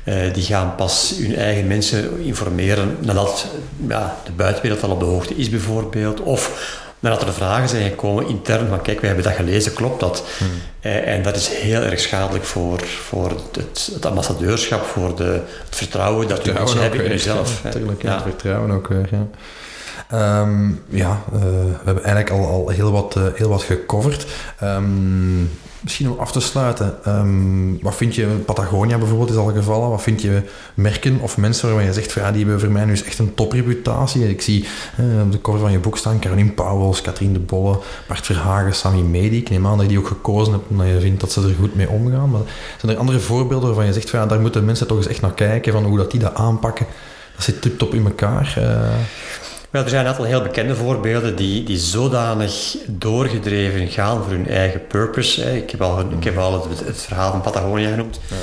uh, die gaan pas hun eigen mensen informeren nadat ja, de buitenwereld al op de hoogte is bijvoorbeeld. Of nadat er vragen zijn gekomen intern van kijk, wij hebben dat gelezen, klopt dat? Hmm. Eh, en dat is heel erg schadelijk voor, voor het, het ambassadeurschap, voor de, het vertrouwen dat u mensen hebben in jezelf. Natuurlijk, ja, het vertrouwen ook weer. Ja. Ehm, ja, uh, we hebben eigenlijk al, al heel, wat, uh, heel wat gecoverd. Um, misschien om af te sluiten, um, wat vind je, Patagonia bijvoorbeeld is al gevallen, wat vind je merken of mensen waarvan je zegt, ja, die hebben voor mij nu echt een topreputatie. Ik zie uh, op de cover van je boek staan Caroline Pauwels, Katrien de Bolle, Bart Verhagen, Sammy Medi. Ik neem aan dat je die ook gekozen hebt omdat je vindt dat ze er goed mee omgaan. Maar zijn er andere voorbeelden waarvan je zegt, ja, daar moeten mensen toch eens echt naar kijken, van hoe dat die dat aanpakken? Dat zit tip-top in elkaar. Uh, wel, er zijn een aantal heel bekende voorbeelden die, die zodanig doorgedreven gaan voor hun eigen purpose. Ik heb al, ik heb al het, het verhaal van Patagonia genoemd. Ja.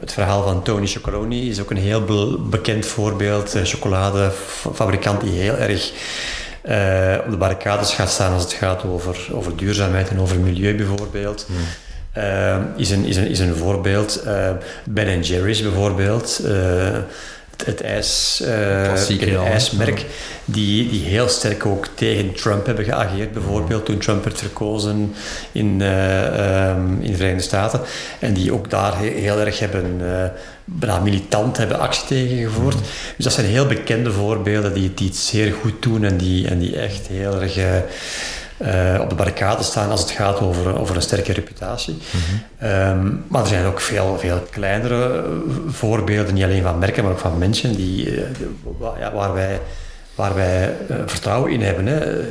Het verhaal van Tony Chocoloni is ook een heel bekend voorbeeld. Een chocoladefabrikant die heel erg uh, op de barricades gaat staan als het gaat over, over duurzaamheid en over milieu bijvoorbeeld. Uh, is, een, is, een, is een voorbeeld. Uh, ben Jerry's bijvoorbeeld het, ijs, uh, ijsmerk, die, die heel sterk ook tegen Trump hebben geageerd, bijvoorbeeld toen Trump werd verkozen in, uh, um, in de Verenigde Staten. En die ook daar heel, erg hebben, uh, militant hebben actie tegengevoerd. Mm. Dus dat zijn heel bekende voorbeelden die, die het zeer goed doen en die, en die echt heel erg uh, op de barricade staan als het gaat over, over een sterke reputatie. Mm um, maar er zijn ook veel, veel kleinere eh, voorbeelden, niet alleen van merken, maar ook van mensen die, uh, ja, waar wij, waar wij uh, vertrouwen in hebben. Hè.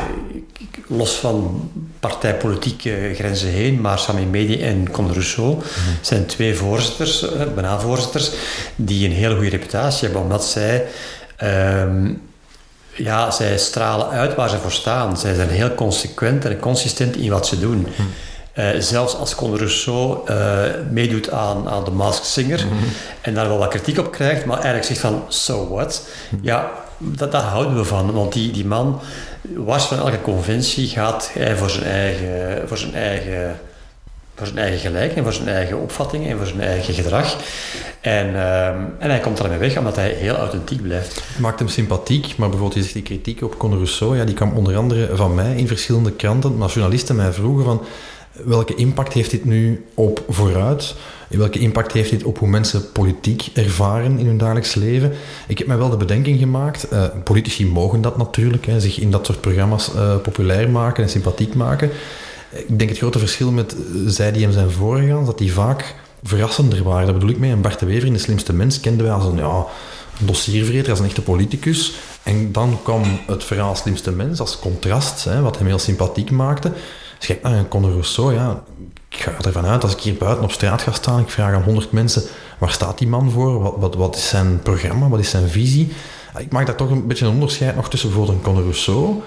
Los van partijpolitieke grenzen heen, maar Sami Medi en Con Rousseau mm zijn twee voorzitters, bijna voorzitters, die een hele goede reputatie hebben, omdat zij um, ja, zij stralen uit waar ze voor staan. Zij zijn heel consequent en consistent in wat ze doen. Hm. Uh, zelfs als Conor Rousseau uh, meedoet aan, aan The Masked Singer hm. en daar wel wat kritiek op krijgt, maar eigenlijk zegt van, so what? Hm. Ja, dat, dat houden we van, want die, die man, was van elke conventie, gaat hij voor zijn eigen, voor zijn eigen voor zijn eigen gelijk en voor zijn eigen opvattingen en voor zijn eigen gedrag. En, ehm, en hij komt ermee weg omdat hij heel authentiek blijft. Maakt hem sympathiek, maar bijvoorbeeld die kritiek op Conor Rousseau, ja, die kwam onder andere van mij in verschillende kranten, maar journalisten mij vroegen van welke impact heeft dit nu op vooruit? Welke impact heeft dit op hoe mensen politiek ervaren in hun dagelijks leven? Ik heb mij wel de bedenking gemaakt, uh, politici mogen dat natuurlijk, hè, zich in dat soort programma's uh, populair maken en sympathiek maken. Ik denk het grote verschil met eh, zij die hem zijn voorgegaan, dat die vaak verrassender waren. Dat bedoel ik mee. En Bart de Wever in De Slimste Mens kenden wij als een, ja, een als een echte politicus. En dan kwam het verhaal Slimste Mens als contrast, hè, wat hem heel sympathiek maakte. Als je kijkt naar Conor Rousseau, ja, ik ga ervan uit, als ik hier buiten op straat ga staan, ik vraag aan honderd mensen, waar staat die man voor? Wat, wat, wat is zijn programma? Wat is zijn visie? Ik maak daar toch een beetje een onderscheid nog tussen bijvoorbeeld een Conor Rousseau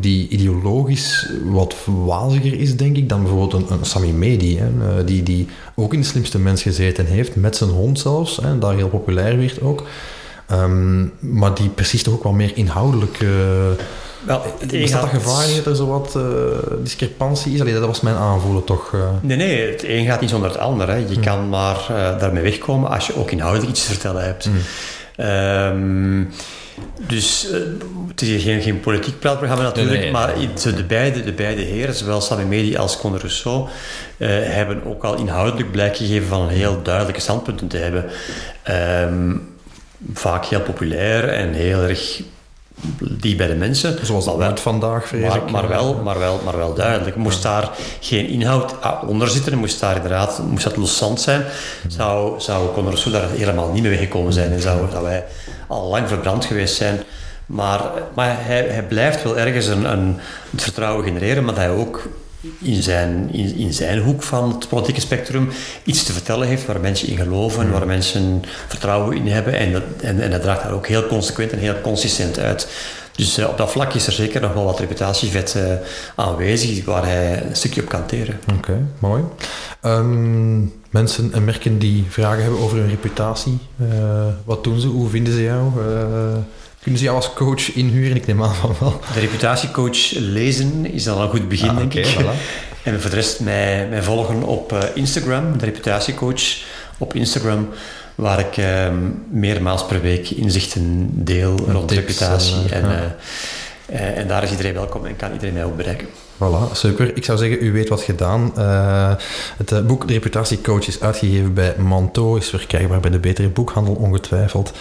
die ideologisch wat waziger is, denk ik, dan bijvoorbeeld een, een Sami Medi, hè, eh, die, die ook in de slimste mens gezeten heeft, met zijn hond zelfs, hè, daar heel populair werd ook. Um, maar die precies toch ook wel meer inhoudelijk... Uh, wel, is dat gevaar dat er zo wat uh, discrepantie is? Allee, dat was mijn aanvoelen toch. Uh... Nee, nee, het een gaat niet zonder het ander. Hè. Je hmm. kan maar uh, daarmee wegkomen als je ook inhoudelijk iets te vertellen hebt. Hmm. Ehm, dus uh, het is geen, geen politiek praatprogramma natuurlijk, nee, maar de, beide, de beide heren, zowel Sami Medi als Conor Rousseau, uh, hebben ook al inhoudelijk blijk gegeven van heel duidelijke standpunten te hebben. Um, vaak heel populair en heel erg die bij de mensen. Zoals dat werd vandaag, vrees maar, Maar wel, maar, wel, maar wel duidelijk. Moest daar geen inhoud onder zitten, moest daar inderdaad moest dat loszand zijn, zou, zou Conor daar helemaal niet mee weggekomen zijn en zou, zou hij al lang verbrand geweest zijn. Maar, maar hij, hij blijft wel ergens een, een, het vertrouwen genereren, maar hij ook in zijn, in, in, zijn hoek van het politieke spectrum iets te vertellen heeft waar mensen in geloven, waar mensen vertrouwen in hebben. En dat, en, en dat draagt daar ook heel consequent en heel consistent uit. Dus uh, op dat vlak is er zeker nog wel wat reputatievet uh, aanwezig waar hij een stukje op kan teren. Oké, okay, mooi. Um, mensen en merken die vragen hebben over hun reputatie, uh, wat doen ze? Hoe vinden ze jou? Kunnen ze jou als coach inhuren? Ik neem aan van wel. De reputatiecoach lezen is al een goed begin, ah, denk ik. Voilà. <laughs> En voor de rest mij, mij volgen op uh, Instagram, de reputatiecoach op Instagram, waar ik uh, meermaals per week inzichten deel rond reputatie. Uh, en, uh, en daar is iedereen welkom en kan iedereen mij ook bereiken. Voilà, super. Ik zou zeggen, u weet wat gedaan. Uh, het uh, boek De Reputatiecoach is uitgegeven bij Manto, is verkrijgbaar bij de betere boekhandel ongetwijfeld.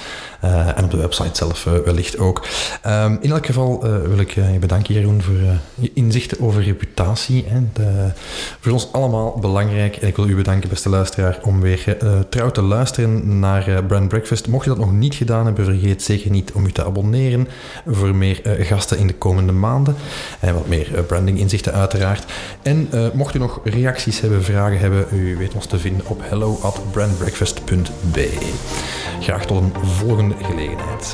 Uh, en op de website zelf wellicht ook. Um, in elk geval wil ik je bedanken, Jeroen, voor je inzichten over reputatie. Hè. De, voor ons allemaal belangrijk. En ik wil u bedanken, beste luisteraar, om weer trouw te luisteren naar Brand Breakfast. Mocht je dat nog niet gedaan hebben, vergeet zeker niet om u te abonneren voor meer gasten in de komende maanden. En wat meer branding inzichten uiteraard. En uh, mocht u nog reacties hebben, vragen hebben, u weet ons te vinden op hello at brandbreakfast.be. Graag tot een volgende gelegenheid.